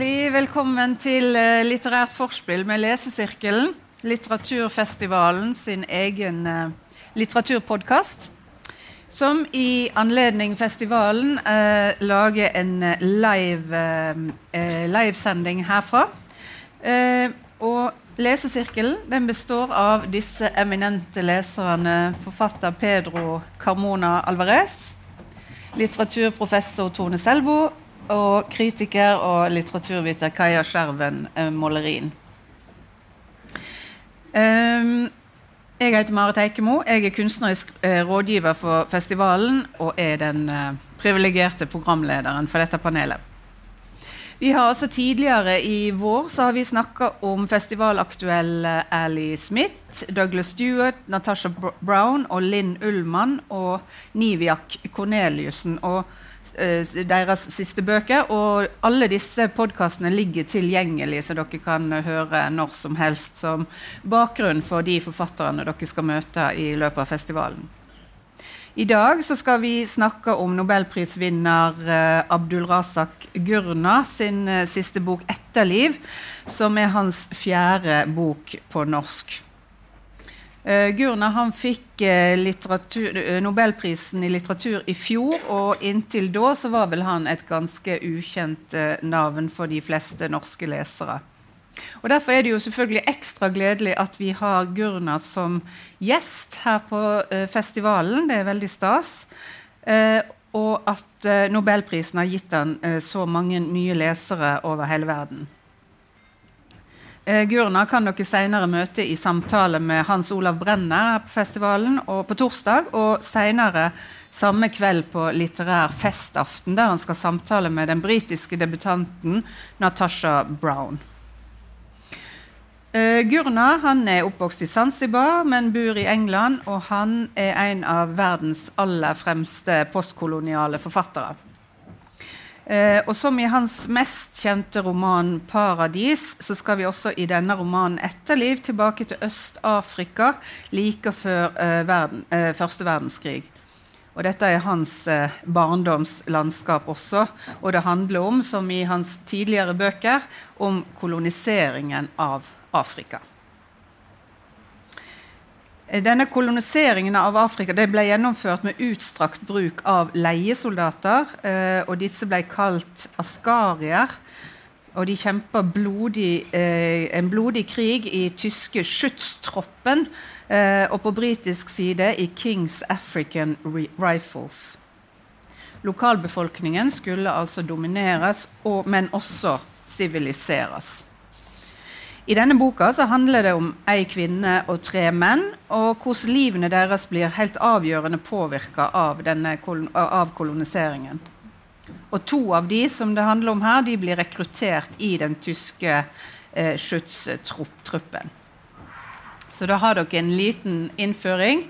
Hjertelig velkommen til eh, Litterært forspill med Lesesirkelen. Litteraturfestivalen sin egen uh, litteraturpodkast. Som i anledning festivalen eh, lager en live, eh, livesending herfra. og Lesesirkelen den består av disse eminente leserne. Forfatter Pedro Carmona Alvarez. Litteraturprofessor Tone Selbo og kritiker og litteraturviter Kaja Skjerven eh, Målerin. Um, jeg heter Marit Eikemo. Jeg er kunstnerisk eh, rådgiver for festivalen og er den eh, privilegerte programlederen for dette panelet. Vi har også Tidligere i vår så har vi snakka om festivalaktuelle Ali Smith, Douglas Stewart, Natasha Brown og Linn Ullmann og Niviak Corneliussen. og deres siste bøker. Og alle disse podkastene ligger tilgjengelig, så dere kan høre når som helst som bakgrunn for de forfatterne dere skal møte i løpet av festivalen. I dag skal vi snakke om nobelprisvinner uh, Abdul Razak Gurna sin uh, siste bok 'Etterliv', som er hans fjerde bok på norsk. Uh, Gurna han fikk uh, Nobelprisen i litteratur i fjor, og inntil da så var vel han et ganske ukjent uh, navn for de fleste norske lesere. Og Derfor er det jo selvfølgelig ekstra gledelig at vi har Gurna som gjest her på festivalen. Det er veldig stas. og at Nobelprisen har gitt han så mange nye lesere over hele verden. Eh, Gurna kan dere senere møte i samtale med Hans Olav Brenner på festivalen og på torsdag. Og senere samme kveld på litterær festaften, der han skal samtale med den britiske debutanten Natasha Brown. Uh, Gurna han er oppvokst i Zanzibar, men bor i England. Og han er en av verdens aller fremste postkoloniale forfattere. Eh, og som i hans mest kjente roman 'Paradis', så skal vi også i denne romanen 'Etterliv' tilbake til Øst-Afrika like før eh, verden, eh, første verdenskrig. Og dette er hans eh, barndomslandskap også. Og det handler om, som i hans tidligere bøker, om koloniseringen av Afrika. Denne Koloniseringen av Afrika ble gjennomført med utstrakt bruk av leiesoldater. Eh, og Disse ble kalt askarier. Og de kjempa eh, en blodig krig i tyske skytstroppen eh, og på britisk side i Kings African Rifles. Lokalbefolkningen skulle altså domineres, men også siviliseres. I denne boka handler det om ei kvinne og tre menn, og hvordan livene deres blir helt avgjørende påvirka av, av, koloniseringen. Og to av de som det handler om her, de blir rekruttert i den tyske eh, skytstruppen. Så da har dere en liten innføring.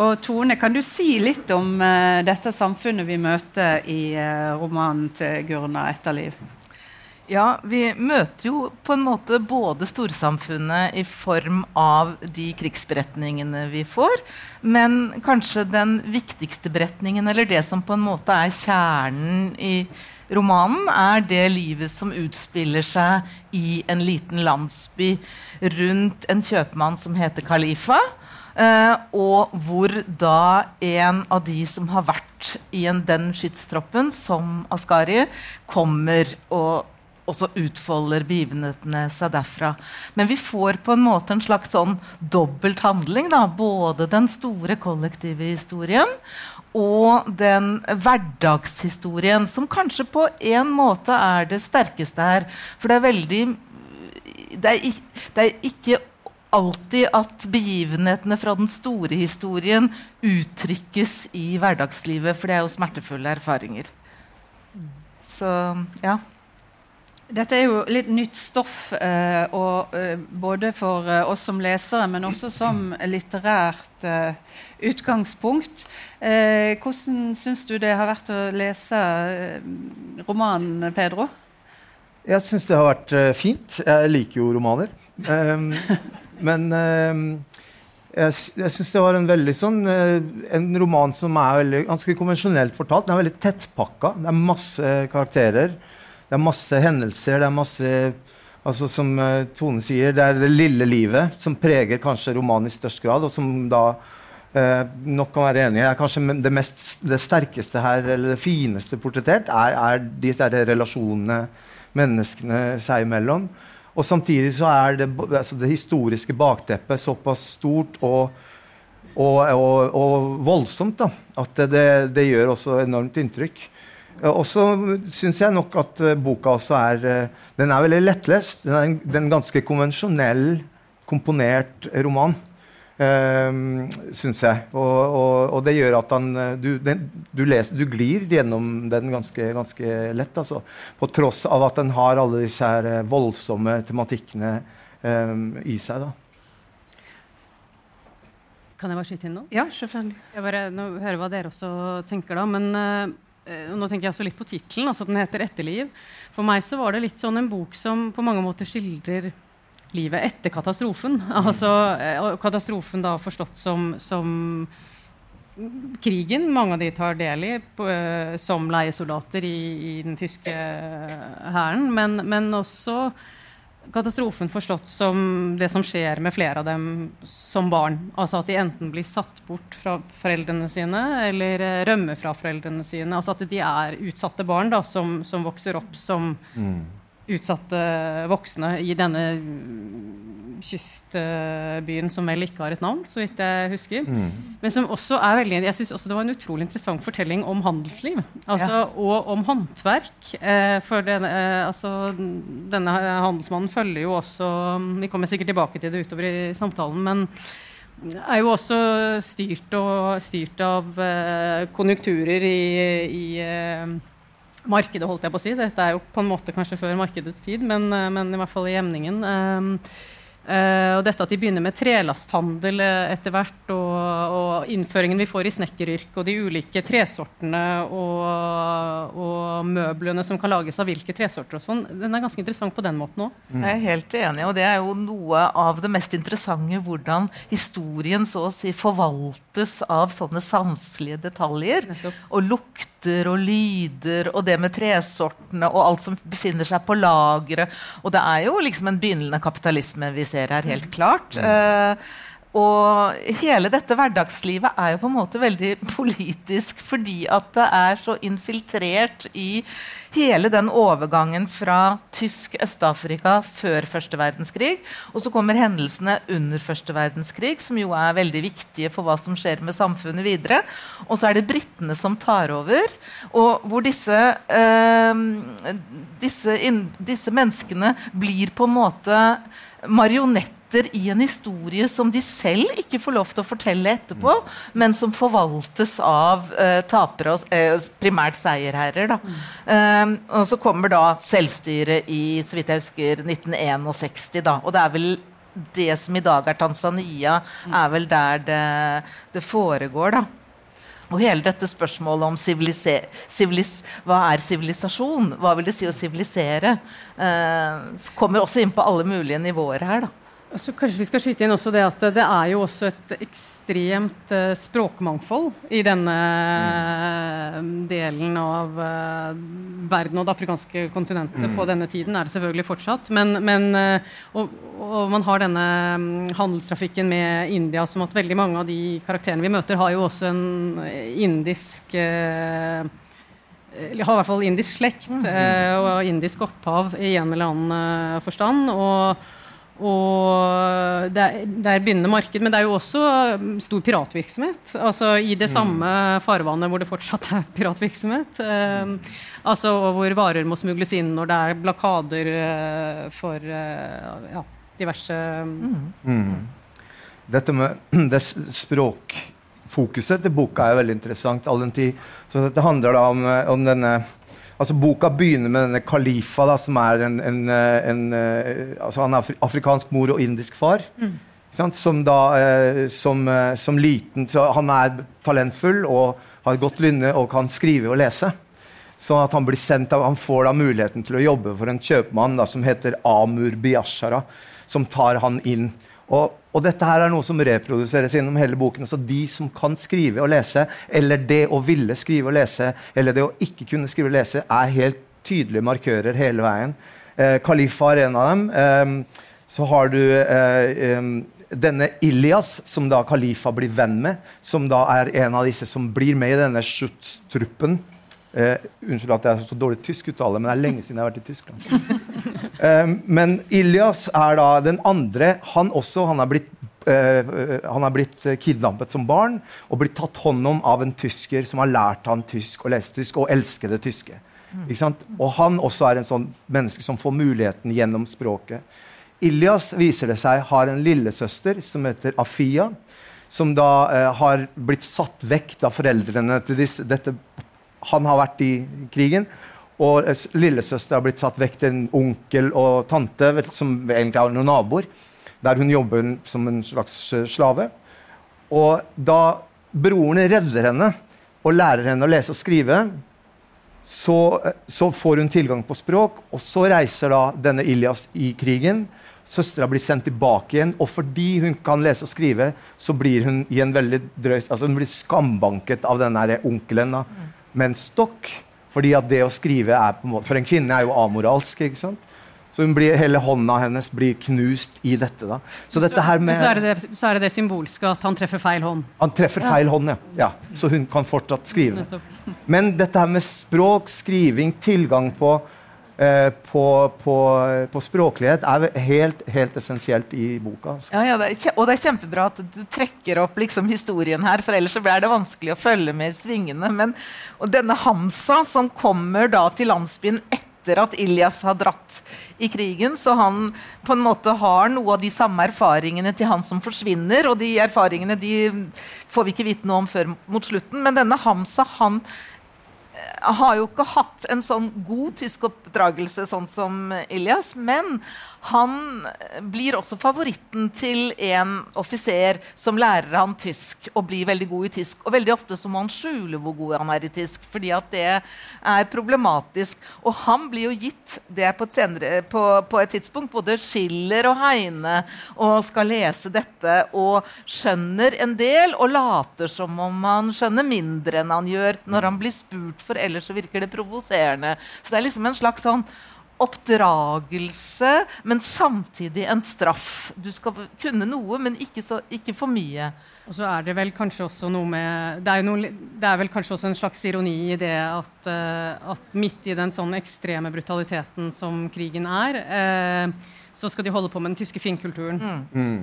Og Tone, kan du si litt om eh, dette samfunnet vi møter i eh, romanen til Gurna 'Etterliv'? Ja, vi møter jo på en måte både storsamfunnet i form av de krigsberetningene vi får, men kanskje den viktigste beretningen, eller det som på en måte er kjernen i romanen, er det livet som utspiller seg i en liten landsby rundt en kjøpmann som heter Khalifa. Uh, og hvor da en av de som har vært i en, den skytstroppen, som Askari, kommer og og så utfolder begivenhetene seg derfra. Men vi får på en måte en slags sånn dobbelt handling. Da. Både den store kollektive historien og den hverdagshistorien, som kanskje på en måte er det sterkeste her. For det er veldig Det er, det er ikke alltid at begivenhetene fra den store historien uttrykkes i hverdagslivet, for det er jo smertefulle erfaringer. Så ja. Dette er jo litt nytt stoff, eh, og, eh, både for eh, oss som lesere, men også som litterært eh, utgangspunkt. Eh, hvordan syns du det har vært å lese eh, romanen, Pedro? Jeg syns det har vært fint. Jeg liker jo romaner. Um, men um, jeg, jeg syns det var en veldig sånn En roman som er veldig, ganske konvensjonelt fortalt. Den er veldig tettpakka. Det er masse karakterer. Det er masse hendelser, det er masse altså Som uh, Tone sier, det er det lille livet som preger kanskje romanen i størst grad, og som da uh, nok kan være enig i er kanskje det, mest, det sterkeste her, eller det fineste portrettert, er, er disse relasjonene menneskene seg imellom. Og samtidig så er det, altså det historiske bakteppet såpass stort og og, og, og voldsomt. da, At det, det, gjør også enormt inntrykk. Og så syns jeg nok at uh, boka også er uh, Den er veldig lettlest. Den er en, den ganske konvensjonell, komponert roman. Uh, syns jeg. Og, og, og, det gjør at han du, den, du, leser, du, glir gjennom den ganske, ganske lett. Altså. På tross av at den har alle disse her voldsomme tematikkene um, i seg. da. Kan jeg bare skyte inn noe? Ja, selvfølgelig. Jeg bare nå hører hva dere også tenker da, men uh, nå tenker jeg også litt på tittelen. Altså den heter 'Etterliv'. For meg så var det litt sånn en bok som på mange måter skildrer livet etter katastrofen. Altså uh, katastrofen da forstått som, som krigen mange av de tar del i på, uh, som leiesoldater i, i den tyske hæren, men, men også katastrofen forstått som det som skjer med flere av dem som barn. Altså at de enten blir satt bort fra foreldrene sine eller eh, rømmer fra foreldrene sine. Altså at de er utsatte barn da, som, som vokser opp som mm. Utsatte voksne i denne kystbyen som vel ikke har et navn, så vidt jeg husker. Mm. Men som også er veldig Jeg syns også det var en utrolig interessant fortelling om handelsliv. Altså, ja. Og om håndverk. Eh, for denne, eh, altså, denne handelsmannen følger jo også Vi kommer sikkert tilbake til det utover i samtalen, men er jo også styrt, og, styrt av eh, konjunkturer i, i eh, markedet, holdt jeg på å si. Dette er jo på en måte kanskje før markedets tid, men, eh, men i hvert fall i emningen. Um, Uh, og dette at de begynner med trelasthandel uh, etter hvert, og, og, innføringen vi får i snekkeryrket, og de ulike tresortene og, og, møblene som kan lages av hvilke tresorter og sånn, den er ganske interessant på den måten òg. Mm. Jeg er helt enig, og det er jo noe av det mest interessante hvordan historien så å si forvaltes av sånne sanselige detaljer. Nettopp. Og lukter og lyder og det med tresortene og alt som befinner seg på lageret. Og det er jo liksom en begynnende kapitalisme vi ser her, helt klart. Uh, og hele dette hverdagslivet er jo på en måte veldig politisk fordi at det er så infiltrert i hele den overgangen fra tysk Øst-Afrika før første verdenskrig. Og så kommer hendelsene under første verdenskrig, som jo er veldig viktige for hva som skjer med samfunnet videre. Og så er det britene som tar over, og hvor disse, øh, disse, disse menneskene blir på en måte marionetter i en historie som de selv ikke får lov til å fortelle etterpå, men som forvaltes av eh, tapere og eh, primært seierherrer. Mm. Um, og så kommer da selvstyret i så vidt jeg husker, 1961. Da, og det er vel det som i dag er Tanzania, er vel der det, det foregår. da. Og hele dette spørsmålet om sivilis, hva er sivilisasjon, hva vil det si å sivilisere, eh, kommer også inn på alle mulige nivåer her. da. Så kanskje vi skal skyte inn også det at det er jo også et ekstremt uh, språkmangfold i denne mm. delen av uh, verden og det afrikanske kontinentet. Mm. På denne tiden er det selvfølgelig fortsatt. Men, men uh, og, og, man har denne um, handelstrafikken med India som at veldig mange av de karakterene vi møter, har jo også en indisk har i hvert fall indisk slekt mm. og indisk opphav i en eller annen forstand. og og det er, det er begynnende marked, men det er jo også um, stor piratvirksomhet. Altså I det mm. samme farvannet hvor det fortsatt er piratvirksomhet. Um, altså Hvor varer må smugles inn når det er blakader uh, for uh, ja, diverse um, mm. Mm. Dette med det språkfokuset til boka er jo veldig interessant. all den tid. Så dette handler da om, om denne altså Boka begynner med denne Khalifa, da, som er en, en, en, eh, altså Han er afrikansk mor og indisk far. Mm. Som, da, eh, som, eh, som, liten så Han er talentfull og har godt lynne og kan skrive og lese. Sånn at han blir sendt av, han får da muligheten til å jobbe for en kjøpmann da, som heter Amur Biashara, som tar han inn. Og og dette her er noe som reproduseres gjennom hele boken. Så de som kan skrive og lese, eller det å ville skrive og lese, eller det å ikke kunne skrive og lese, er helt tydelige markører hele veien. Eh, Khalifa er en av dem. Eh, så har du eh, em, denne Ilias, som da Khalifa blir venn med, som da er en av disse som blir med i denne Schutz-truppen. Eh, unnskyld at jeg har så dårlig tyskuttale, men det er lenge siden jeg har vært i Tyskland. Eh, men Ilias er da den andre. Han også han er blitt, eh, han er blitt kidnappet som barn og blitt tatt hånd om av en tysker som har lært han tysk og lese tysk og elsker det tyske. Og han også er en sånn menneske som får muligheten gjennom språket. Ilias viser det seg har en lillesøster som heter Afia, som da eh, har blitt satt vekk av foreldrene til disse, dette han har vært i krigen. Og lillesøster har blitt satt vekk til en onkel og tante, som egentlig er noen naboer, der hun jobber som en slags eh, slave. Og da broren redder henne og lærer henne å lese og skrive, så, eh, så får hun tilgang på språk, og så reiser da denne Ilias i krigen. Søstera blir sendt tilbake igjen, og fordi hun kan lese og skrive, så blir hun i en veldig drøys, altså hun blir skambanket av denne onkelen da, med en stokk. Fordi at det å skrive er på en måte, For en kvinne er jo amoralsk. ikke sant? Så hun blir, hele hånda hennes blir knust i dette. da. Så dette her med, så er, det det, så er det det symbolske at han treffer feil hånd. Han treffer feil hånd, ja. ja. Så hun kan fortsatt skrive. Men dette her med språk, skriving, tilgang på, på, på, på språklighet er helt, helt essensielt i boka. Altså. Ja, ja, det er, og det er kjempebra at du trekker opp liksom, historien her, for ellers blir det vanskelig å følge med i svingene. Men, og denne Hamsa som kommer da til landsbyen etter at Ilyas har dratt i krigen, så han på en måte har noe av de samme erfaringene til han som forsvinner, og de erfaringene de får vi ikke vite noe om før mot slutten. Men denne Hamsa, han har jo ikke hatt en sånn god tysk oppdragelse sånn som Ilyas, men han blir også favoritten til en offiser som lærer han tysk og blir veldig god i tysk. Og veldig ofte så må han skjule hvor god han er i tysk, fordi at det er problematisk. Og han blir jo gitt det på et, senere, på, på et tidspunkt, både Schiller og Heine, og skal lese dette og skjønner en del og later som om han skjønner mindre enn han gjør når han blir spurt, for ellers så virker det provoserende. Så det er liksom en slags sånn oppdragelse, men samtidig en straff. Du skal kunne noe, men ikke, så, ikke for mye. Og så er det vel kanskje også noe med Det er, jo noe, det er vel kanskje også en slags ironi i det at, uh, at midt i den sånn ekstreme brutaliteten som krigen er, uh, så skal de holde på med den tyske finkulturen.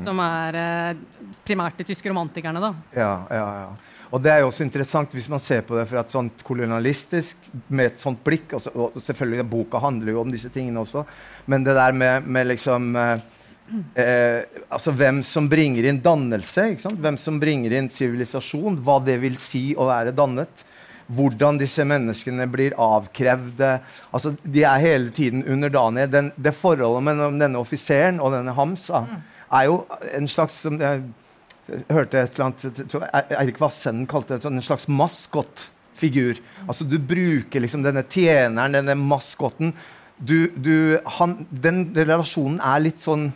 Som er uh, primært de tyske romantikerne, da. Ja, ja, ja. Og det er jo også interessant hvis man ser på det fra et sånt kolonialistisk med et sånt blikk. Og, så, og selvfølgelig, Boka handler jo om disse tingene også, men det der med, med liksom eh, eh, altså Hvem som bringer inn dannelse, hvem som bringer inn sivilisasjon, hva det vil si å være dannet. Hvordan disse menneskene blir avkrevd eh, altså De er hele tiden underdanige. Den, det forholdet mellom denne offiseren og denne Hamsa er jo en slags som, eh, hørte et eller annet Eirik Vassenden kalte det sånn en slags maskotfigur. Altså Du bruker liksom denne tjeneren, denne maskotten du, du, han, Den relasjonen er litt sånn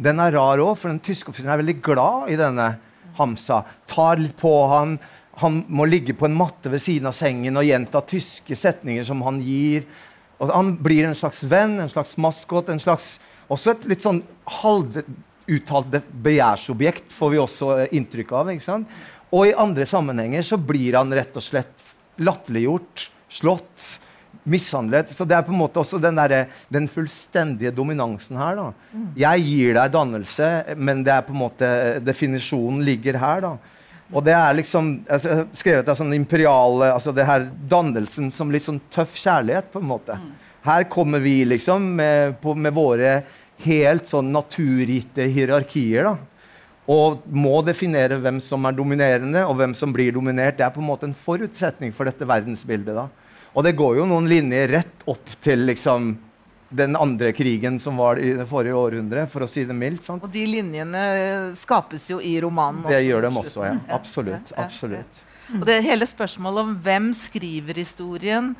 Den er rar òg, for den tyske offiseren er veldig glad i denne Hamsa. Tar litt på han. Han må ligge på en matte ved siden av sengen og gjenta tyske setninger som han gir. Og han blir en slags venn, en slags maskot, en slags Også et litt sånn halvuttalt de- begjærsobjekt får vi også eh, inntrykk av. ikke sant? Og i andre sammenhenger så blir han rett og slett latterliggjort, slått, mishandlet. Så det er på en måte også den, der, den fullstendige dominansen her. da. Jeg gir deg dannelse, men det er på en måte definisjonen ligger her. da. Og det er liksom altså, jeg har skrevet det sånn imperiale altså det her Dannelsen som litt sånn tøff kjærlighet, på en måte. Her kommer vi liksom med, på, med våre helt sånn naturgitte hierarkier. da. Og må definere hvem som er dominerende, og hvem som blir dominert. Det er på en måte en forutsetning for dette verdensbildet. da. Og det går jo noen linjer rett opp til liksom den andre krigen som var i det forrige århundre, for å si det mildt. sant? Og de linjene skapes jo i romanen. Også, Det gjør dem også, ja. Absolutt. Absolutt. Og det hele spørsmålet om hvem skriver historien,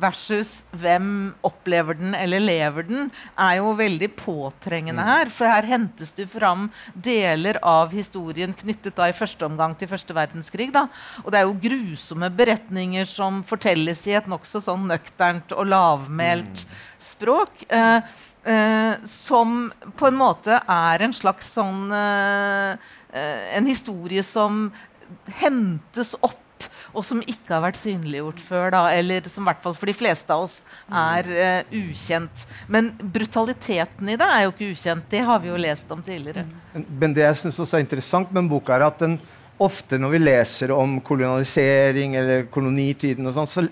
versus hvem opplever den eller lever den, er jo veldig påtrengende her. For her hentes det fram deler av historien knyttet da i første omgang til første verdenskrig. Da. Og det er jo grusomme beretninger som fortelles i et nokså sånn nøkternt og lavmælt språk. Eh, eh, som på en måte er en slags sånn eh, eh En historie som hentes opp og som ikke har vært synliggjort før. Da, eller som i hvert fall for de fleste av oss er uh, ukjent. Men brutaliteten i det er jo ikke ukjent. Det har vi jo lest om tidligere. Men det jeg syns er interessant med boka, er at den ofte når vi leser om kolonialisering eller kolonitiden, og sånt, så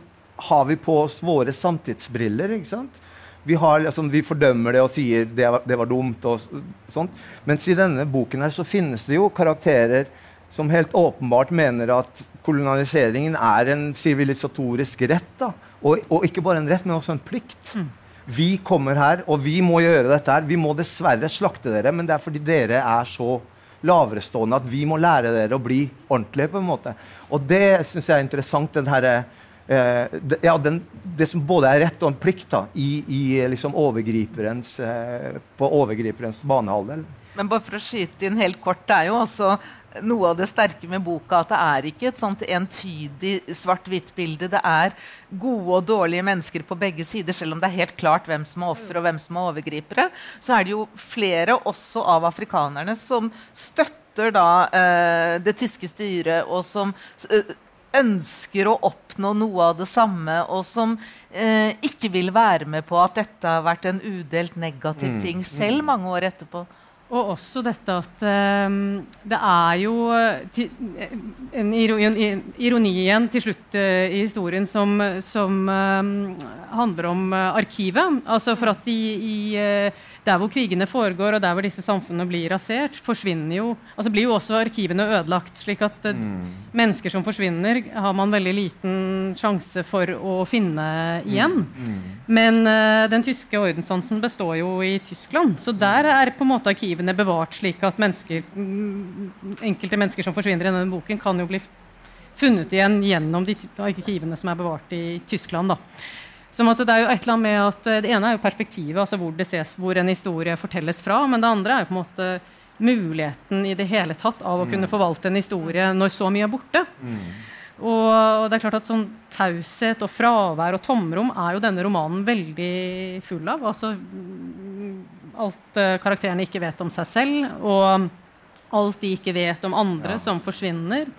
har vi på oss våre samtidsbriller. ikke sant? Vi, har, altså, vi, fordømmer det og sier det var, det var dumt. og sånt. Mens i denne boken her så finnes det jo karakterer som helt åpenbart mener at kolonialiseringen er en sivilisatorisk rett. da. Og, og, ikke bare en rett, men også en plikt. Mm. Vi kommer her, og vi må gjøre dette her. Vi må dessverre slakte dere, men det er fordi dere er så laverestående at vi må lære dere å bli ordentlige. på en måte. Og det syns jeg er interessant. den her, Uh, det, ja, den, det som både er rett og en plikt da, i, i liksom overgriperens, uh, på overgriperens banehalvdel. Men bare for å skyte inn helt kort, det er jo også noe av det sterke med boka at det er ikke et sånt entydig svart-hvitt-bilde. Det er gode og dårlige mennesker på begge sider. Selv om det er helt klart hvem som er ofre og hvem som er overgripere, så er det jo flere også av afrikanerne som støtter da eh, det tyske styret, og som eh, ønsker å oppnå noe av det samme, og som eh, ikke vil være med på at dette har vært en udelt negativ mm, ting selv mange år etterpå. Og også dette at um, det er jo en ironi igjen til slutt uh, i historien som, som um, handler om uh, arkivet. Altså for at i, i uh, der hvor krigene foregår, og der hvor disse samfunnene blir rasert, forsvinner jo altså blir jo også arkivene ødelagt. slik at mm. mennesker som forsvinner, har man veldig liten sjanse for å finne igjen. Mm. Mm. Men den tyske ordenssansen består jo i Tyskland, så der er på en måte arkivene bevart slik at mennesker, mm, enkelte mennesker som forsvinner i denne boken, kan jo bli funnet igjen gjennom de arkivene som er bevart i Tyskland. da. Som at Det er jo et eller annet med at eh, det ene er jo perspektivet, altså hvor det ses, hvor en historie fortelles fra. Men det andre er jo på en måte muligheten i det hele tatt av å mm. kunne forvalte en historie når så mye er borte. Mm. Og, og, det er klart at sånn taushet og fravær og tomrom er jo denne romanen veldig full av. Altså alt uh, karakterene ikke vet om seg selv, og alt de ikke vet om andre ja. som forsvinner.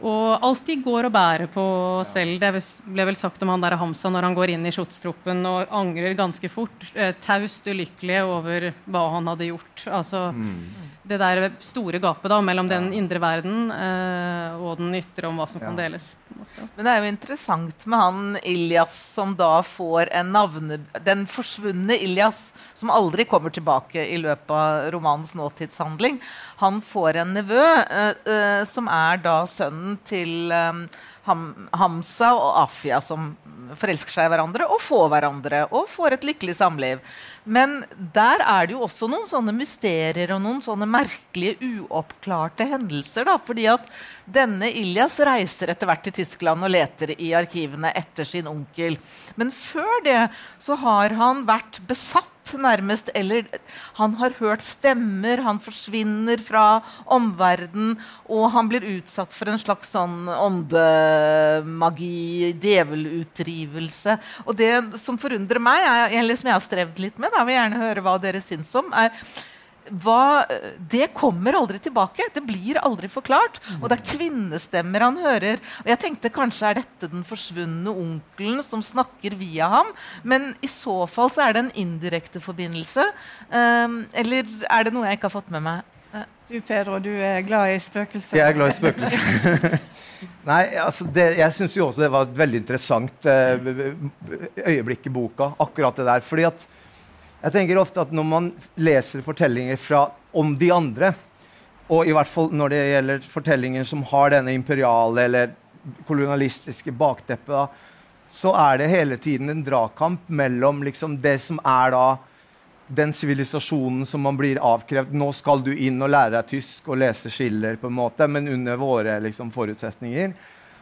Og alt de går og bærer på selv. Det ble vel sagt om han der Hamsa når han går inn i skjotstroppen og angrer ganske fort. Eh, taust ulykkelig over hva han hadde gjort. Altså, mm det der store gapet da, mellom den indre verden eh, og den ytre om hva som ja. kan deles. Men det er jo interessant med han Ilias som da får en navne... Den forsvunne Ilias, som aldri kommer tilbake i løpet av romanens nåtidshandling. Han får en nevø eh, eh, som er da sønnen til eh, Ham Hamsa og Afia, som forelsker seg i hverandre og får hverandre og får et lykkelig samliv. Men der er det jo også noen sånne mysterier og noen sånne merkelige, uoppklarte hendelser. da, fordi at denne Ilyas reiser etter hvert til Tyskland og leter i arkivene etter sin onkel. Men før det så har han vært besatt nærmest. Eller han har hørt stemmer, han forsvinner fra omverdenen, og han blir utsatt for en slags sånn åndemagi, djevelutdrivelse. Og det som forundrer meg, er, eller som jeg har strevd litt med, da vil jeg gjerne høre hva dere syns om, er hva, det kommer aldri tilbake. Det blir aldri forklart. Og det er kvinnestemmer han hører. Og jeg tenkte kanskje er dette den forsvunne onkelen som snakker via ham. Men i så fall så er det en indirekte forbindelse. Um, eller er det noe jeg ikke har fått med meg? Du Pedro, du er glad i spøkelser. Jeg er glad i spøkelser. Nei, altså det, Jeg syns jo også det var et veldig interessant uh, øyeblikk i boka. akkurat det der, fordi at jeg tenker ofte at Når man leser fortellinger fra, om de andre, og i hvert fall når det gjelder fortellinger som har denne imperiale eller kolonialistiske bakteppet, så er det hele tiden en dragkamp mellom liksom det som er da den sivilisasjonen som man blir avkrevd. Nå skal du inn og lære deg tysk og lese Schiller, på en måte, men under våre liksom, forutsetninger.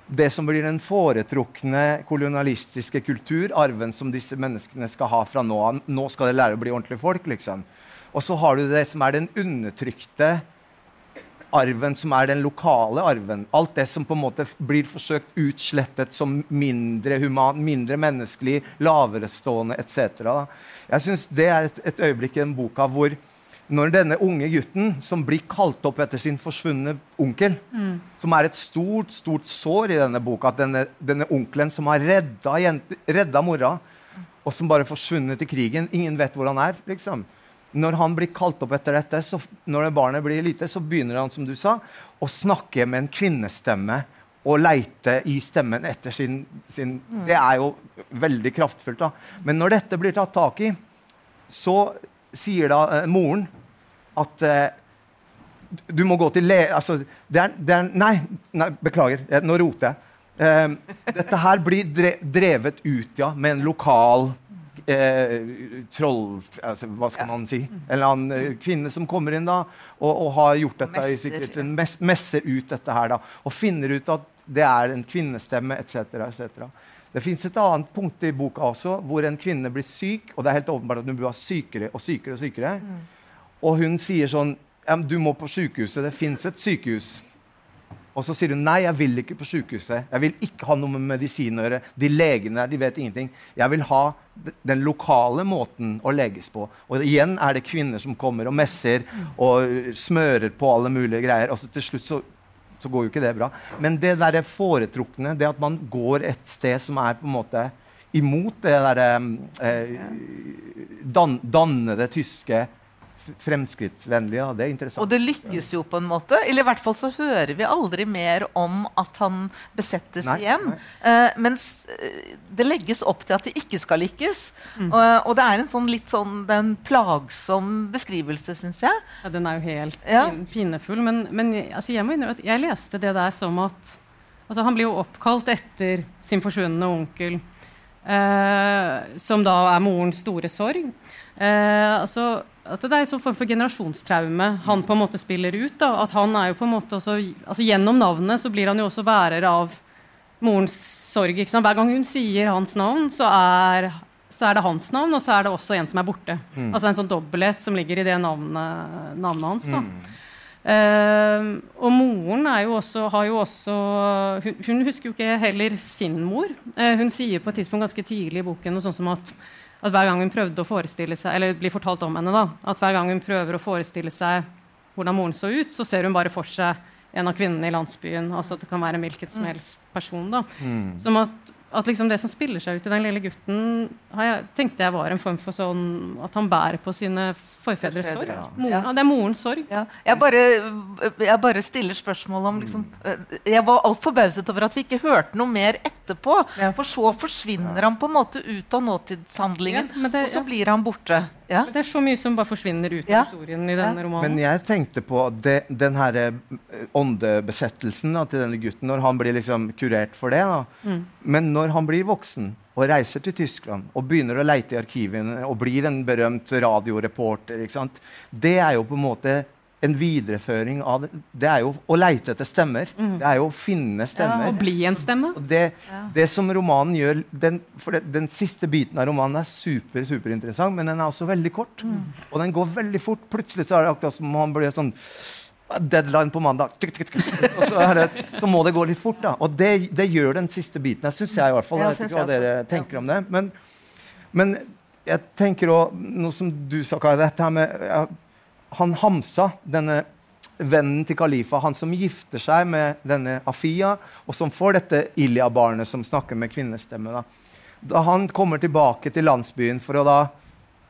Det som blir den foretrukne kolonialistiske kultur, arven som disse menneskene skal ha fra nå av. Nå skal de lære å bli ordentlige folk, liksom. Og så har du det som er den undertrykte arven, som er den lokale arven. Alt det som på en måte blir forsøkt utslettet som mindre human, mindre menneskelig, laverestående etc. Jeg syns det er et, et øyeblikk i den boka hvor når denne unge gutten som blir kalt opp etter sin forsvunne onkel, mm. som er et stort stort sår i denne boka, at denne, denne onkelen som har redda, jente, redda mora, og som bare forsvunnet i krigen Ingen vet hvor han er. liksom. Når han blir kalt opp etter dette, så, når det barnet blir lite, så begynner han som du sa, å snakke med en kvinnestemme og leite i stemmen etter sin, sin mm. Det er jo veldig kraftfullt. da. Men når dette blir tatt tak i, så sier da eh, moren at uh, du må gå til le... Altså, det er, det er nei, nei, beklager. Nå roter jeg. Eh, dette her blir dre, drevet ut ja, med en lokal eh, troll... Altså, hva skal man si? En eller annen eh, kvinne som kommer inn da, og, og har gjort dette messer, i sikkert, mes, messer ut dette her da, og finner ut at det er en kvinnestemme etc. etc. Det fins et annet punkt i boka også, hvor en kvinne blir syk. og det er helt åpenbart at hun blir sykere og sykere. Og sykere. Mm. Og hun sier sånn Du må på sykehuset. Det fins et sykehus. Og så sier hun nei, jeg vil ikke på sykehuset. Jeg vil ikke ha noe med medisin å gjøre. De legene der, de vet ingenting. Jeg vil ha den lokale måten å leges på. Og igjen er det kvinner som kommer og messer og smører på alle mulige greier. Og så til slutt så så går jo ikke det bra. Men det der foretrukne, det at man går et sted som er på en måte imot det derre eh, dan, dannede tyske fremskrittsvennlige. Ja, det er interessant. Og det lykkes jo på en måte. Eller i hvert fall så hører vi aldri mer om at han besettes nei, igjen. Nei. Uh, mens eh, det legges opp til at det ikke skal lykkes. Mm. Uh, og det er en sånn litt sånn en plagsom beskrivelse, syns jeg. Ja, den er jo helt ja. pinefull. Men, men altså, jeg, må innrømme at jeg leste det der som at altså, Han blir jo oppkalt etter sin forsvunne onkel. Uh, som da er morens store sorg. altså at det er en sånn form for generasjonstraume han på en måte spiller ut. Da. At han er jo på en måte også, altså Gjennom navnet så blir han jo også bærer av morens sorg. Hver gang hun sier hans navn, så er, så er, det hans navn, og så er det også en som er borte. Mm. Altså en sånn dobbelthet som ligger i det navnet, navnet hans. da. Mm. Uh, og moren jo også, har jo også hun, hun, husker jo ikke heller sin mor. Uh, hun sier på et tidspunkt ganske tidlig i boken noe sånt som at at hver gang hun prøvde å forestille seg, eller blir fortalt om henne da, at hver gang hun prøver å forestille seg hvordan moren så ut, så ser hun bare for seg en av kvinnene i landsbyen. altså at Det kan være en hvilken som mm. helst person. da. Mm. Som at at liksom det som spiller seg ut i den lille gutten, jeg, tenkte jeg var en form for sånn at han bærer på sine forfedres sorg. Moren, ja. Det er morens sorg. Ja. Jeg, bare, jeg, bare, stiller spørsmål om liksom, Jeg var alt forbauset over at vi ikke hørte noe mer etterpå. Ja. For så forsvinner han på en måte ut av nåtidshandlingen, det, og så blir han borte. Ja. Det er så mye som bare forsvinner ut av ja. historien i denne romanen. Men jeg tenkte på det, den her eh, åndebesettelsen da, til denne gutten, når han blir liksom kurert for det. Mm. Men når han blir voksen og reiser til Tyskland og begynner å leite i arkivene og blir en berømt radioreporter, det er jo på en måte en videreføring av det. Det er jo å leite etter stemmer. Mm. Det er jo å finne stemmer. Ja, Å bli en stemme. Det, ja. det, som romanen gjør den, det, den siste biten av romanen er super, superinteressant, men den er også veldig kort. Mm. Og den går veldig fort. Plutselig så er det akkurat som han blir sånn Deadline på mandag. Og så, det, så, må det gå litt fort. da. Og det, det gjør den siste biten. Jeg syns jeg i hvert fall. Jeg vet ikke hva dere tenker om det. Men, men jeg tenker òg noe som du sa, Kari, dette her med han Hamsa, denne vennen til Khalifa, han som gifter seg med denne Afia, og som får dette Ilya-barnet som snakker med kvinnestemme. Da. da han kommer tilbake til landsbyen for å da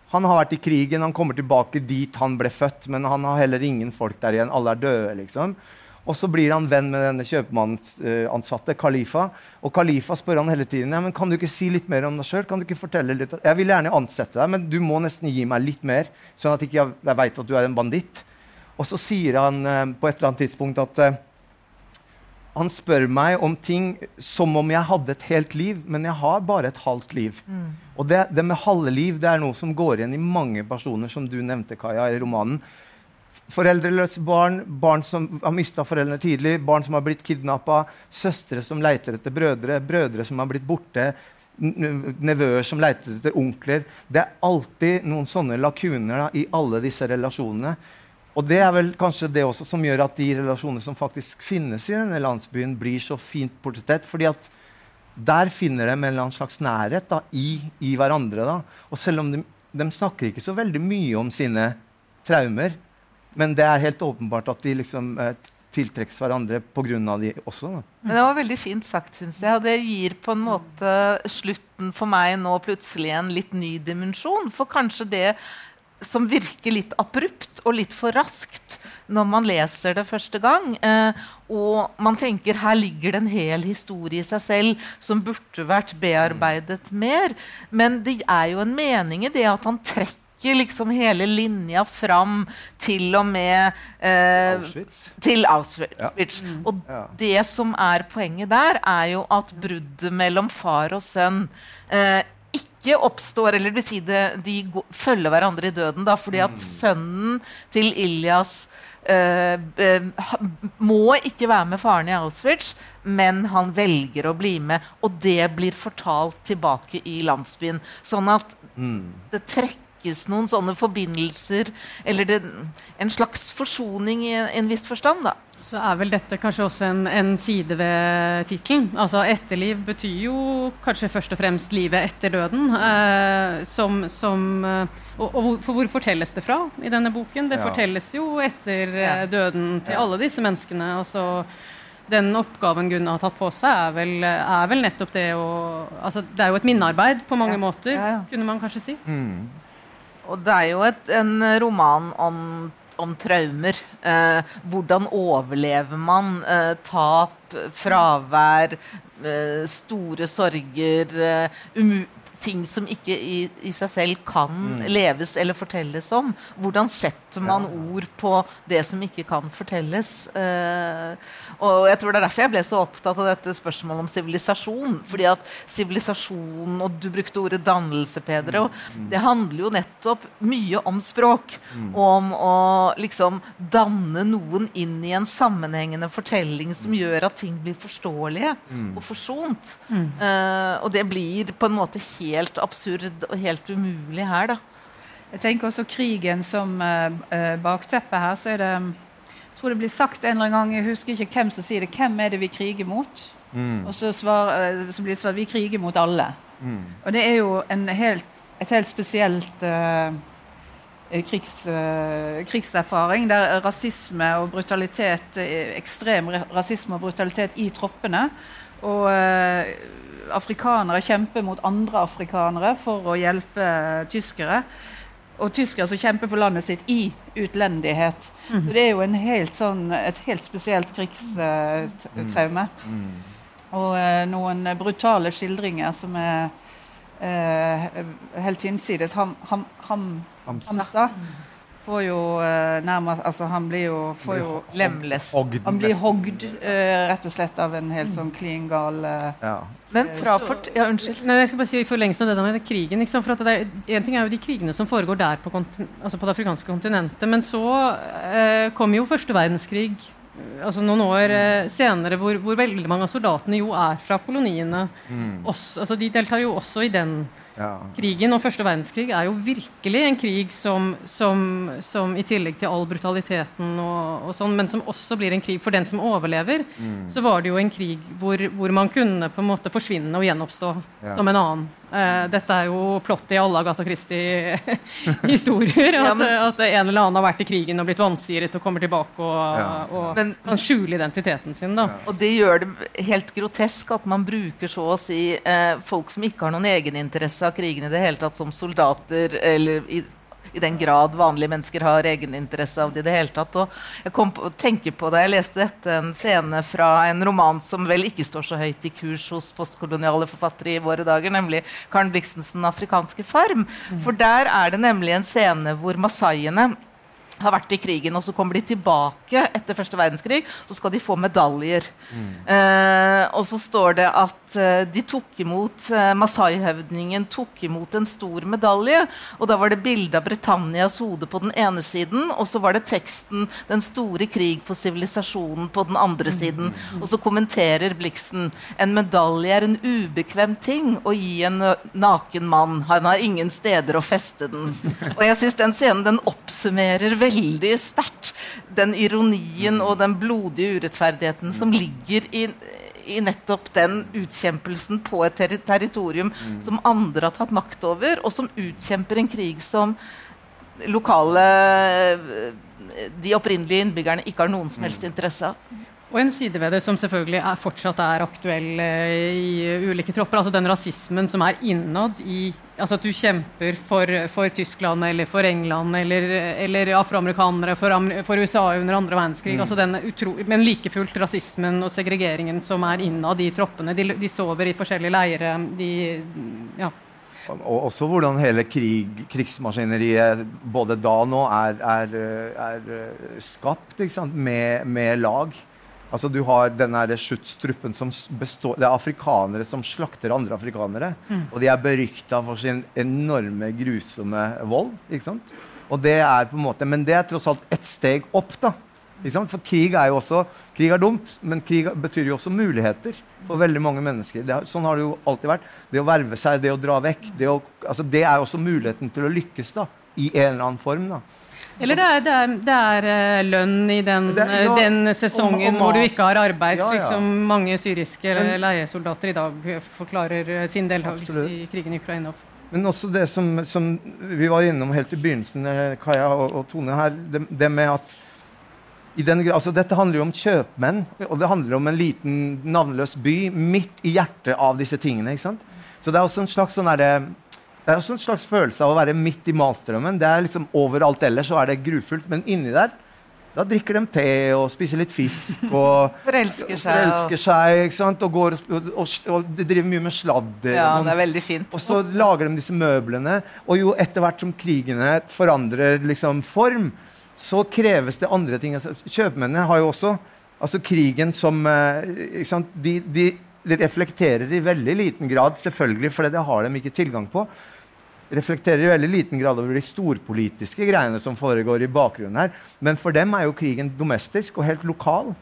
Han har vært i krigen, han kommer tilbake dit han ble født, men han har heller ingen folk der igjen. Alle er døde, liksom. Og så blir han venn med denne kjøpmannsansatte, Khalifa. Og Khalifa spør han hele tiden ja, men kan du ikke si litt mer om deg sjøl. Jeg vil gjerne ansette deg, men du må nesten gi meg litt mer, sånn at ikke jeg, ikke veit at du er en banditt. Og så sier han eh, på et eller annet tidspunkt at eh, han spør meg om ting som om jeg hadde et helt liv, men jeg har bare et halvt liv. Mm. Og det, det, med halve liv det er noe som går igjen i mange personer, som du nevnte, Kaja, i romanen. Foreldreløse barn, barn som har mista foreldrene tidlig, barn som har blitt kidnappa, søstre som leiter etter brødre, brødre som har blitt borte, nevøer som leiter etter onkler. Det er alltid noen sånne lakuner da, i alle disse relasjonene. Og det er vel kanskje det også som gjør at de relasjonene som faktisk finnes i denne landsbyen, blir så fint portrettert. fordi at der finner de en eller annen slags nærhet da, i, i, hverandre. Da. Og selv om de, de, snakker ikke så veldig mye om sine traumer, men det er helt åpenbart at de liksom eh, tiltrekkes hverandre pga. de også. Da. Men Det var veldig fint sagt, syns jeg. Og det gir på en måte slutten for meg nå plutselig en litt ny dimensjon. For kanskje det som virker litt abrupt og litt for raskt når man leser det første gang. Eh, og man tenker her ligger det en hel historie i seg selv som burde vært bearbeidet mer. Men det er jo en mening i det at han trekker liksom hele linja fram til og med eh, Auschwitz. Til Auschwitz. Ja. Og Og det som er poenget der, er jo at bruddet mellom far og sønn eh, ikke oppstår Eller vil si det, de følger hverandre i døden, da, fordi at mm. sønnen til Iljas uh, må ikke være med faren i Auschwitz, men han velger å bli med. Og det blir fortalt tilbake i landsbyen. Sånn at mm. det trekker trekkes noen sånne forbindelser, eller det, en slags forsoning i en viss forstand. da. Så er vel dette kanskje også en, en side ved tittelen. Altså etterliv betyr jo kanskje først og fremst livet etter døden. Eh, som, som, og, og, hvor, for hvor fortelles det fra i denne boken? Det ja. fortelles jo etter eh, ja. døden til ja. alle disse menneskene. altså den oppgaven Gunn har tatt på seg, er vel, er vel nettopp det å altså, Det er jo et minnearbeid på mange måter, kunne man kanskje si. Mm. Og det er jo et, en roman om, om traumer. Eh, hvordan overlever man eh, tap, fravær, eh, store sorger, eh, ting som ikke i, i seg selv kan mm. leves eller fortelles om. Hvordan setter man ja. ord på det som ikke kan fortelles? Uh, og jeg tror Det er derfor jeg ble så opptatt av dette spørsmålet om sivilisasjon. fordi at sivilisasjon, og du brukte ordet dannelse, Pedro. mm. det handler jo nettopp mye om språk. Mm. Om å liksom danne noen inn i en sammenhengende fortelling som mm. gjør at ting blir forståelige mm. og forsont. Uh, og det blir på en måte helt helt absurd og helt umulig her, da. Jeg tenker også krigen som uh, bakteppe her. så er det jeg tror det blir sagt en eller annen gang, jeg husker ikke hvem som sier det, hvem er det vi kriger mot? Mm. Og så, svar, uh, så, blir det svart vi kriger mot alle. Mm. Og det er jo helt, et helt spesielt uh, krigs, krigserfaring der rasisme og brutalitet, ekstrem rasisme og brutalitet i troppene og afrikanere kjemper mot andre afrikanere for å hjelpe tyskere. Og tyskere som kjemper for landet sitt i utlendighet. Mm. Så det er jo helt sånn, et helt spesielt krigstraume. Mm. Mm. Og eh, noen brutale skildringer som er eh, helt hinsides. Ham, ham, ham, Hamsa får jo uh, nærmest Altså, han blir jo får jo lemles. Han blir hogd uh, rett og slett av en helt sånn klin gal uh, ja. Men fra fort, ja, unnskyld. Nei, jeg skal bare si i forlengelsen av det der med krigen. for er, En ting er jo de krigene som foregår der på, altså på det afrikanske kontinentet. Men så eh, kom jo første verdenskrig altså noen år eh, senere, hvor, hvor, veldig mange av soldatene jo er fra koloniene. Mm. Også, altså de deltar jo også i den ja. Krigen og første verdenskrig er jo virkelig en krig som, som, som i tillegg til all brutaliteten og, og, sånn, men som også blir en krig for den som overlever, mm. så var det jo en krig hvor, hvor, man kunne på en måte forsvinne og gjenoppstå som en annen. Uh, dette er jo plott i alle Agatha Christie-historier. ja, at, at, en eller annen har vært i krigen og blitt vansiret og kommer tilbake og, og men, kan skjule identiteten sin. Da. Og det gjør det helt grotesk at man bruker så å si uh, folk som ikke har noen egeninteresse av krigen i det hele tatt, som soldater eller i, i den grad vanlige mennesker har egeninteresse av det i det hele tatt. Og jeg kom på, tenker på det, jeg leste dette en scene fra en roman som vel ikke står så høyt i kurs hos postkoloniale forfattere i våre dager, nemlig Karen Blixens 'Den afrikanske farm'. For der er det nemlig en scene hvor masaiene har vært i krigen, og så kommer de tilbake etter første verdenskrig, så skal de få medaljer. Eh, og så står det at eh, de tok imot eh, Masai-høvdingen tok imot en stor medalje. Og da var det bilde av Britannias hode på den ene siden, og så var det teksten 'Den store krig for sivilisasjonen' på den andre siden. Og så kommenterer Blixen en medalje er en ubekvem ting å gi en naken mann. Han har ingen steder å feste den. Og jeg syns den scenen den oppsummerer veldig sterkt den ironien og den blodige urettferdigheten som ligger i, i nettopp den utkjempelsen på et ter territorium som andre har tatt makt over, og som utkjemper en krig som lokale de opprinnelige innbyggerne ikke har noen som helst interesse av. Og en side ved det som selvfølgelig er, fortsatt er aktuell eh, i ulike tropper, altså den rasismen som er innad i Altså at du kjemper for, for Tyskland eller for England eller, eller afroamerikanere for, for USA under andre verdenskrig. altså den utro, Men like fullt rasismen og segregeringen som er innad i troppene. De, de sover i forskjellige leire. De, ja. Og også hvordan hele krig, krigsmaskineriet både da og nå er, er, er skapt? Med, med lag. Altså Du har den der Schutztruppen som består Det er afrikanere som slakter andre afrikanere. Og de er berykta for sin enorme, grusomme vold. ikke sant? Og det er på en måte, Men det er tross alt ett steg opp. da. Ikke sant? For krig er jo også Krig er dumt, men krig betyr jo også muligheter for veldig mange mennesker. Det, er- sånn har det jo alltid vært. Det å verve seg, det å dra vekk, det, å, altså det er også muligheten til å lykkes da, i en eller annen form. da. Eller det er, det er, det er eh, lønn i den, er- ja, eh, den sesongen og- og hvor du ikke har arbeid, Ja, slik som mange syriske Men- leiesoldater i dag forklarer eh, sin deltakelse i krigen i Ukraina. Men også det som, som vi var innom helt i begynnelsen, Kaja og, og Tone her, det, det med at i den, altså Dette handler jo om kjøpmenn, og det handler om en liten navnløs by midt i hjertet av disse tingene. ikke sant? Så det er også en slags sånn derre- det er også en slags følelse av å være midt i malstrømmen. Det er liksom Overalt ellers så er det grufullt, men inni der da drikker de te og spiser litt fisk. og Forelsker seg. og- forelsker seg ikke sant? Og, går, og, og, og driver mye med sladder. Ja, og sånn. det er veldig fint. Og så lager de disse møblene. Og jo etter hvert som krigene forandrer liksom, form, så kreves det andre ting. Altså, kjøpmennene har jo også altså krigen som eh, ikke sant? De, de, de reflekterer i veldig liten grad, selvfølgelig, for det har de ikke tilgang på. Reflekterer i veldig liten grad over de storpolitiske greiene som foregår i bakgrunnen her. Men for dem er jo krigen domestisk og helt lokal.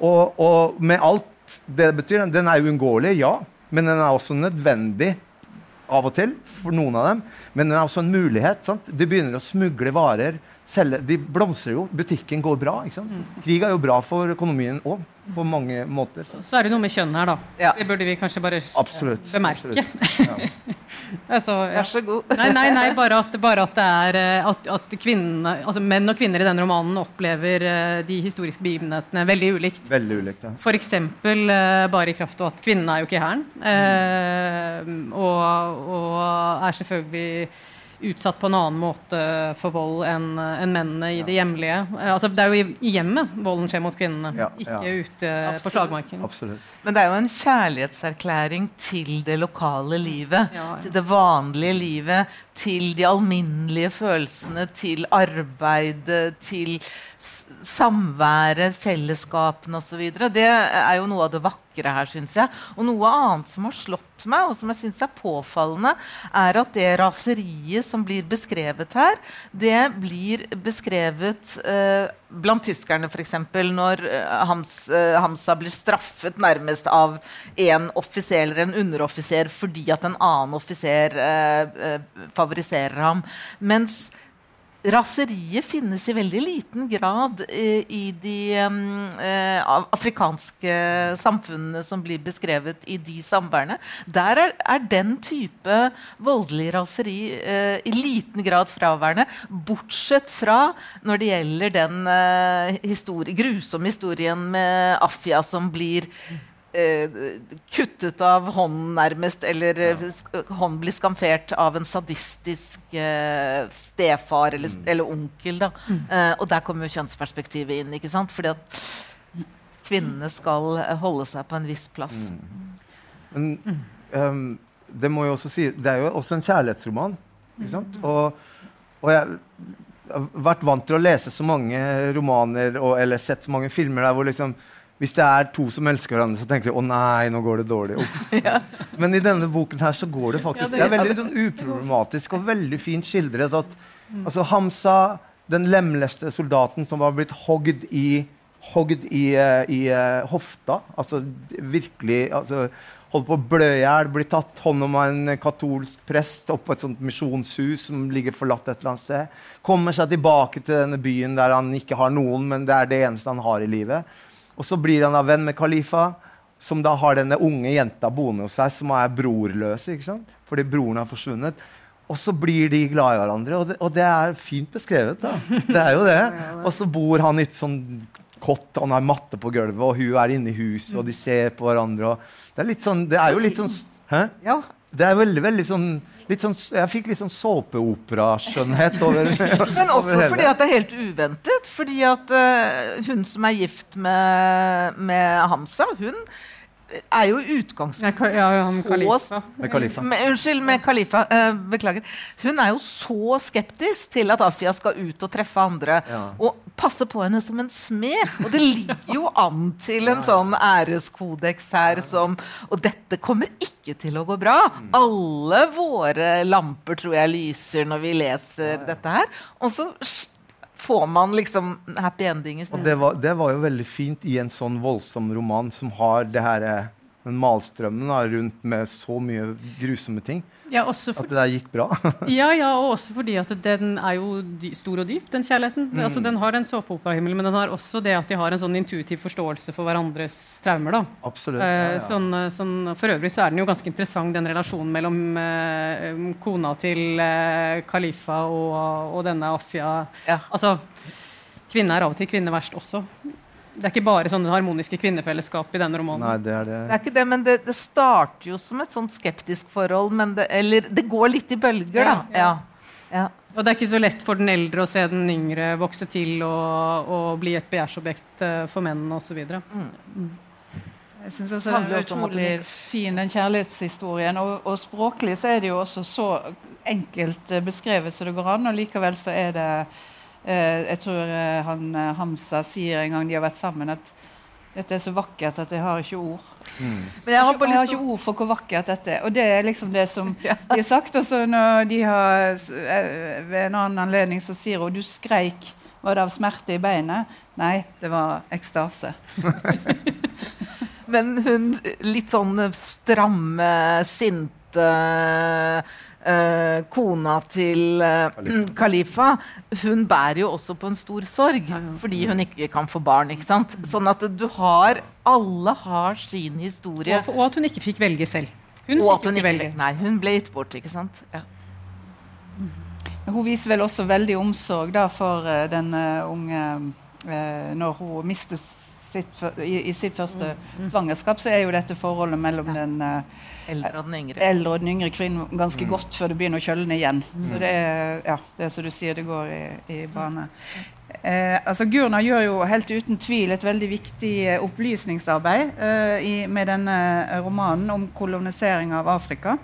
Og, og med alt det betyr, den er uunngåelig, ja. Men den er også nødvendig av og til for noen av dem. Men den er også en mulighet. sant? De begynner å smugle varer. Selge, de blomstrer jo. Butikken går bra. ikke sant? Krig er jo bra for økonomien òg, på mange måter. Så. Så er det noe med kjønn her, da. Ja. Det burde vi kanskje bare Absolutt. bemerke. absolutt. altså, ja. Vær så god. Nei, nei, nei, bare at, bare at det er eh, at, at kvinnene, altså menn og kvinner i denne romanen opplever eh, de historiske begivenhetene veldig ulikt. Veldig ulikt. ja. For eksempel eh, bare i kraft av at kvinnene er jo ikke i hæren. Eh, og, og er selvfølgelig utsatt på en annen måte for vold enn en mennene i det hjemlige. Altså, det er jo i, i hjemmet volden skjer mot kvinnene, Ja, ikke ja. ute Absolutt. på slagmarken. Absolutt. Men det er jo en kjærlighetserklæring til det lokale livet. Ja, ja. Til det vanlige livet. Til de alminnelige følelsene. Til arbeidet. Til s- samværet, fellesskapene osv. Det er jo noe av det vakre her, syns jeg. Og noe annet som har slått meg, og som jeg syns er påfallende, er at det raseriet som blir beskrevet her, det blir beskrevet eh, blant tyskerne, f.eks. Når eh, Hams, eh, Hamsa blir straffet nærmest av en offiser eller en underoffiser fordi at en annen offiser eh, eh, favoriserer ham. Mens Raseriet finnes i veldig liten grad eh, i de eh, afrikanske samfunnene som blir beskrevet i de samværene. Der er, er den type voldelig raseri eh, i liten grad fraværende, bortsett fra når det gjelder den eh, histori grusomme historien med Afia som blir kuttet av hånden nærmest, eller ja. hånden blir skamfert av en sadistisk eh, stefar eller, eller onkel. Da. Eh, og der kommer jo kjønnsperspektivet inn, ikke sant? fordi at kvinnene skal eh, holde seg på en viss plass. Men um, det må jo også si Det er jo også en kjærlighetsroman. Ikke sant? Og, og jeg, vært vant til å lese så mange romaner og, eller sett så mange filmer der hvor liksom hvis det er to som elsker hverandre, så tenker de 'å nei, nå går det dårlig'. Ja. Men i denne boken her så går det faktisk Det er veldig sånn, uproblematisk og veldig fint skildret at altså, Hamsa, den lemleste soldaten som var blitt hogd i, hogd i, uh, i uh, hofta altså virkelig altså, holdt på å blø i hjel, blir tatt hånd om av en katolsk prest opp på et sånt misjonshus som ligger forlatt et eller annet sted. Kommer seg tilbake til denne byen der han ikke har noen, men det er det eneste han har i livet. Og så blir han da venn med Khalifa, som da har denne unge jenta boende hos seg, som er brorløse, ikke sant? fordi broren har forsvunnet. Og så blir de glad i hverandre, og det, og det er fint beskrevet. da. Det er jo det. Og så bor han i et sånn kott, han har matte på gulvet, og hun er inne i huset, og de ser på hverandre. det, er sånn, det er jo litt sånn Hæ? Ja. Det er veldig, veldig sånn, sånn Jeg fikk litt sånn såpeoperaskjønnhet over Men også over fordi at det er helt uventet. Fordi at uh, hun som er gift med, med Hamsa, hun er jo utgangspunktet ja, ja, med. Med, unnskyld, med Khalifa. Uh, beklager. Hun er jo så skeptisk til at Afia skal ut og treffe andre. Ja. Og passe på henne som en smed. Og det ligger jo an til en sånn æreskodeks her som Og dette kommer ikke til å gå bra. Mm. Alle våre lamper tror jeg lyser når vi leser dette her. Og så får man liksom happy ending i stedet. Det var, det var, jo veldig fint i en sånn voldsom roman som har det her, eh, den malstrømmen da, rundt med så mye grusomme ting. Ja, for... At det der gikk bra. ja, ja, og også fordi at den er jo stor og dyp, den kjærligheten. Mm. Altså, den har en såpeoperahimmel, men den har også det at de har en sånn intuitiv forståelse for hverandres traumer. da. Absolutt. Eh, ja, ja. Sånn, eh, sånn, for øvrig så er den jo ganske interessant, den relasjonen mellom eh, kona til eh, Khalifa og, og denne Afia. Ja. Altså, kvinne er av og til kvinne verst også. Det er ikke bare sånne harmoniske kvinnefellesskap i denne romanen. Nei, det er det. Det er ikke det, men det, det starter jo som et sånt skeptisk forhold. Det, eller det går litt i bølger, da. Ja, ja. Ja. Og det er ikke så lett for den eldre å se den yngre vokse til og, og bli et begjærsobjekt uh, for mennene osv. Mm. mm. Jeg syns også det er utrolig fin, den kjærlighetshistorien. Og, og, språklig så er det jo også så enkelt beskrevet som det går an, og likevel så er det Eh, jeg tror eh, han, eh, Hamza sier en gang de har vært sammen, at dette er så vakkert at jeg har ikke ord. Mm. Men jeg har, jeg har, ikke ord for hvor vakkert dette er. Og det er liksom det som ja. de har sagt. Og så når de har ved en annen anledning så sier hun du skreik. Var det av smerte i beinet? Nei, det var ekstase. Men hun litt sånn stramme, sinte Uh, kona til uh, Khalifa, hun bærer jo også på en stor sorg fordi hun ikke kan få barn. ikke sant? Sånn at du har Alle har sin historie. Og, og at hun ikke fikk velge selv. Hun og fikk ikke velge. Nei, hun ble gitt bort. ikke sant? Ja. Hun viser vel også veldig omsorg da, for uh, den unge Når hun mister sitt, i, i, sitt første mm. mm. svangerskap, så er jo dette forholdet mellom ja. den eldre og den yngre, eldre og den yngre kvinnen ganske mm. godt før det begynner å kjølne igjen. Mm. Så det er, ja, det er som du sier, det går i, i bane. Eh, altså Gurna gjør jo helt uten tvil et veldig viktig eh, opplysningsarbeid eh, i, med denne eh, romanen om kolonisering av Afrika.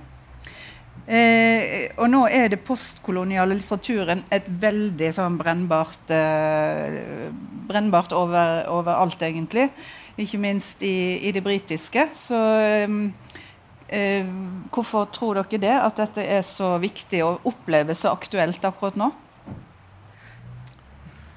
Eh, og nå er det postkoloniale litteraturen et veldig sånn brennbart eh, Brennbart over, overalt, egentlig. Ikke minst i, i det britiske. Så Eh, hvorfor tror dere det, at dette er så viktig og oppleves så aktuelt akkurat nå?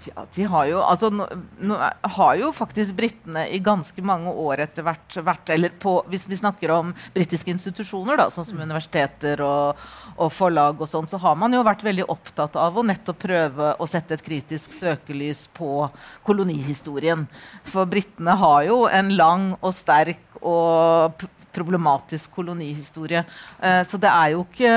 Ja, de har jo, altså, nå, nå har jo faktisk britene i ganske mange år etter hvert vært eller på, Hvis vi snakker om britiske institusjoner, da, sånn som mm. universiteter og, og forlag, og sånn, så har man jo vært veldig opptatt av å nettopp prøve å sette et kritisk søkelys på kolonihistorien. For britene har jo en lang og sterk og problematisk kolonihistorie. Uh, så det er jo ikke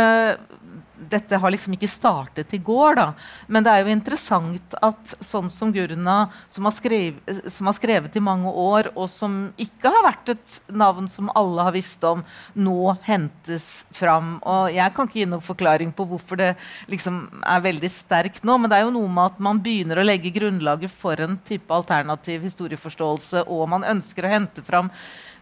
dette har liksom ikke startet i går, da. Men det er jo interessant at sånn som Gurna, som har, skrevet, som har, skrevet, i mange år, og som ikke har vært et navn som alle har visst om, nå hentes fram. Og jeg kan ikke gi noen forklaring på hvorfor det liksom er veldig sterkt nå, men det er jo noe med at man begynner å legge grunnlaget for en type alternativ historieforståelse, og man ønsker å hente fram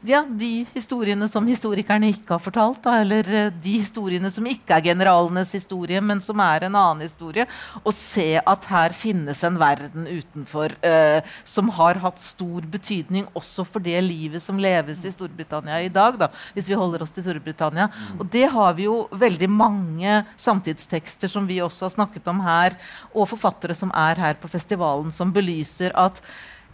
ja, de historiene som historikerne ikke har fortalt, da, eller eh, de historiene som ikke er generalenes historie, men som er en annen historie. Og se at her finnes en verden utenfor eh, som har hatt stor betydning også for det livet som leves i Storbritannia i dag. Da, hvis vi holder oss til Storbritannia. Og det har vi jo veldig mange samtidstekster som vi også har snakket om her, og forfattere som er her på festivalen, som belyser at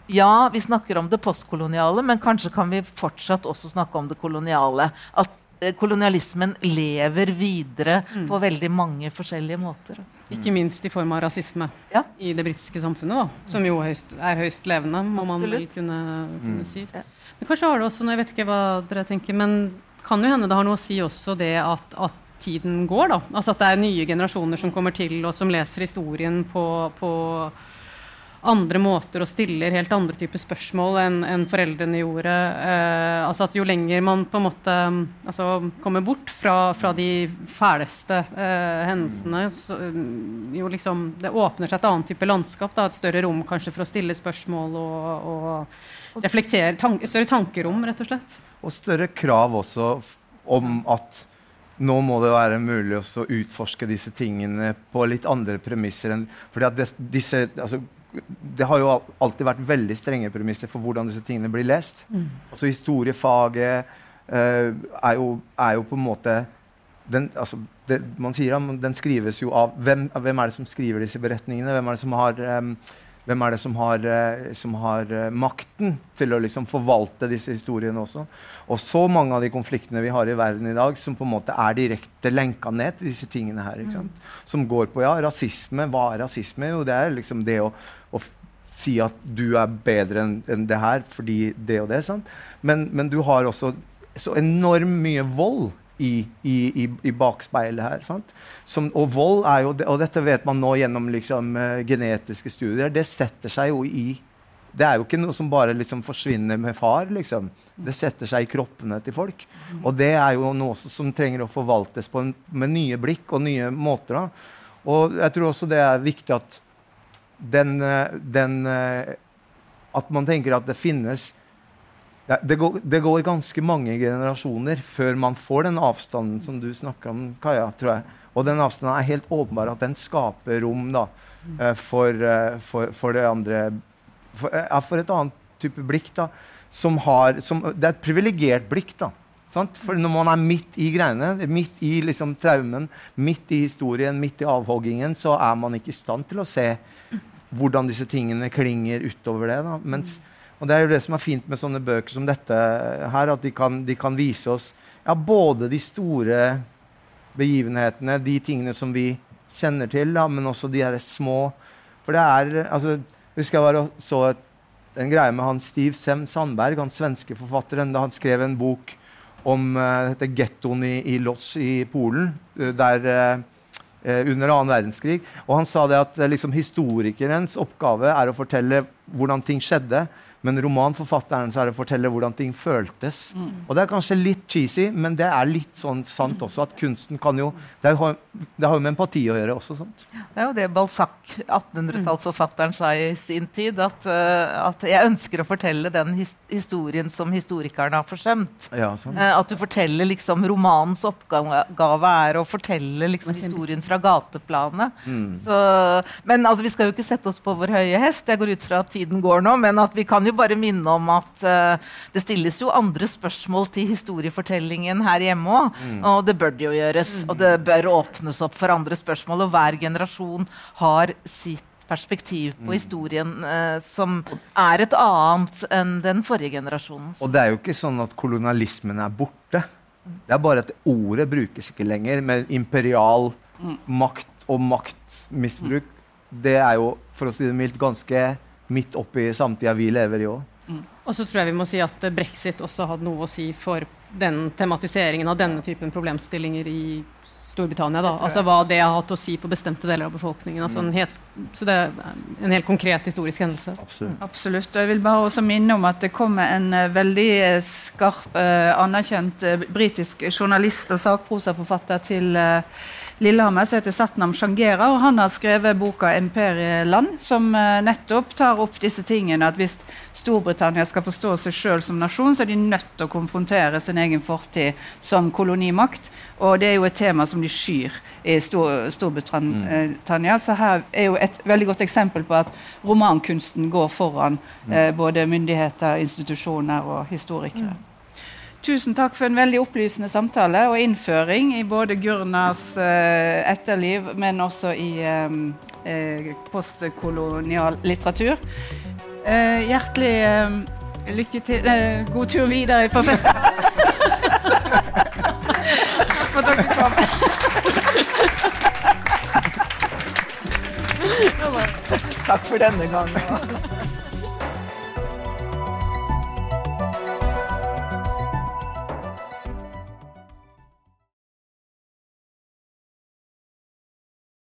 ja, vi snakker om det postkoloniale, men kanskje kan vi fortsatt også snakke om det koloniale. At eh, kolonialismen lever videre Mm. på veldig mange forskjellige måter. Ikke minst i form av rasisme Ja. i det britiske samfunnet, da, som jo høyst, er høyst levende, må man vel kunne, kunne si. Ja. Men kanskje har det også, jeg vet ikke hva dere tenker, men kan jo hende det har noe å si også det at, at tiden går, da. Altså at det er nye generasjoner som kommer til, og som leser historien på, på andre måter og stiller helt andre typer spørsmål enn en foreldrene gjorde. Eh, altså at Jo lenger man på en måte mm, altså, kommer bort fra, fra de fæleste eh, hendelsene, så, mm, jo liksom, det åpner seg et annet type landskap. Da, et større rom kanskje for å stille spørsmål og, og reflektere. Tank, større tankerom, rett og slett. Og større krav også om at nå må det være mulig å utforske disse tingene på litt andre premisser enn fordi at disse, altså, Det har jo alltid vært veldig strenge premisser for hvordan disse tingene blir lest. Altså Historiefaget uh, er, jo, er jo på en måte den, altså, det, man sier at den skrives jo av hvem, hvem er det som skriver disse beretningene? Hvem er det som har, em, hvem er det som har, eh, som har eh, makten til å liksom forvalte disse historiene også? Og så mange av de konfliktene vi har i verden i dag, som på en måte er direkte lenka ned til disse tingene her. ikke sant? Som går på ja, rasisme. Hva er rasisme? Jo, det er liksom det å, å si at du er bedre enn en det her fordi det og det. sant? Men, men du har også så enormt mye vold i, i, i, bakspeilet her. Sant? Som, og vold er jo, og dette vet man nå gjennom liksom, eh, genetiske studier, det setter seg jo i Det er jo ikke noe som bare liksom forsvinner med far. liksom. Det setter seg i kroppene til folk. Og det er jo noe som trenger å forvaltes på en, med nye blikk og nye måter. da. Og jeg tror også det er viktig at den, eh, den eh, At man tenker at det finnes det, går, det går ganske mange generasjoner før man får den avstanden som du snakker om, Kaja. tror jeg. Og den avstanden er helt åpenbar at den skaper rom da, eh, for, eh, for, for det andre for, eh, for et annet type blikk. da, som har, som, Det er et privilegert blikk. da, sant? For når man er midt i greiene, midt i liksom traumen, midt i historien, midt i avhoggingen, så er man ikke i stand til å se hvordan disse tingene klinger utover det. da, mens og Det er jo det som er fint med sånne bøker som dette her, at de kan, de kan vise oss ja, både de store begivenhetene, de tingene som vi kjenner til, da, men også de her små. For det er altså, husker jeg og så et, en greie med han Steve Sem Sandberg, han svenske forfatteren, da han skrev en bok om uh, dette gettoen i, i Lodz i Polen, eh, der Uh, under annen verdenskrig. Og han sa det at liksom, historikerens oppgave er å fortelle hvordan ting skjedde. Men romanforfatteren så er det å fortelle hvordan ting føltes. Og det er kanskje litt cheesy, men det er litt sånn sant også. At kunsten kan jo Det, er jo, det har jo med empati å gjøre også. sant? Det er jo det Balzac, 1800-tallsforfatteren, sa i sin tid. At, eh, at jeg ønsker å fortelle den his historien som historikeren har forsømt. Ja, sånn. Eh, at du forteller liksom Romanens oppgave er å fortelle liksom historien fra gateplanet. Så, men altså, vi skal jo ikke sette oss på vår høye hest. Jeg går ut fra at tiden går nå. Men at vi kan jo bare minne om at uh, det stilles jo andre spørsmål til historiefortellingen her hjemme òg. Og det bør det jo gjøres. Og det bør åpnes opp for andre spørsmål. Og hver generasjon har sitt perspektiv på historien eh, som er et annet enn den forrige generasjonens. Og det er jo ikke sånn at kolonialismen er borte. Det er bare at ordet brukes ikke lenger. Men imperial makt og maktmisbruk, det er jo, for å si det mildt, ganske midt oppi samtida vi lever i òg. Og så tror jeg vi må si at eh, brexit også hadde noe å si for den tematiseringen av denne typen problemstillinger i Storbritannia. Da. Altså hva det har hatt å si på bestemte deler av befolkningen. Altså en helt, så det er en helt konkret historisk hendelse. Absolutt. Absolutt. Og jeg vil bare også minne om at det kommer en eh, veldig eh, skarp, anerkjent britisk journalist og sakprosaforfatter til, Lillehammer som heter Satnam Shangera. og Han har skrevet boka 'Imperieland', som eh, nettopp tar opp disse tingene. At hvis Storbritannia skal forstå seg sjøl som nasjon, så er de nødt til å konfrontere sin egen fortid som kolonimakt. Og det er jo et tema som de skyr i Stor Storbritannia. Så her er jo et veldig godt eksempel på at romankunsten går foran eh, både myndigheter, institusjoner og historikere. Tusen takk for en veldig opplysende samtale og innføring i både Gurnas eh, etterliv, men også i eh, eh, postkolonial litteratur. Eh, hjertelig eh, lykke til. god tur videre på festivalen. Takk for at dere kom. Takk for denne gangen.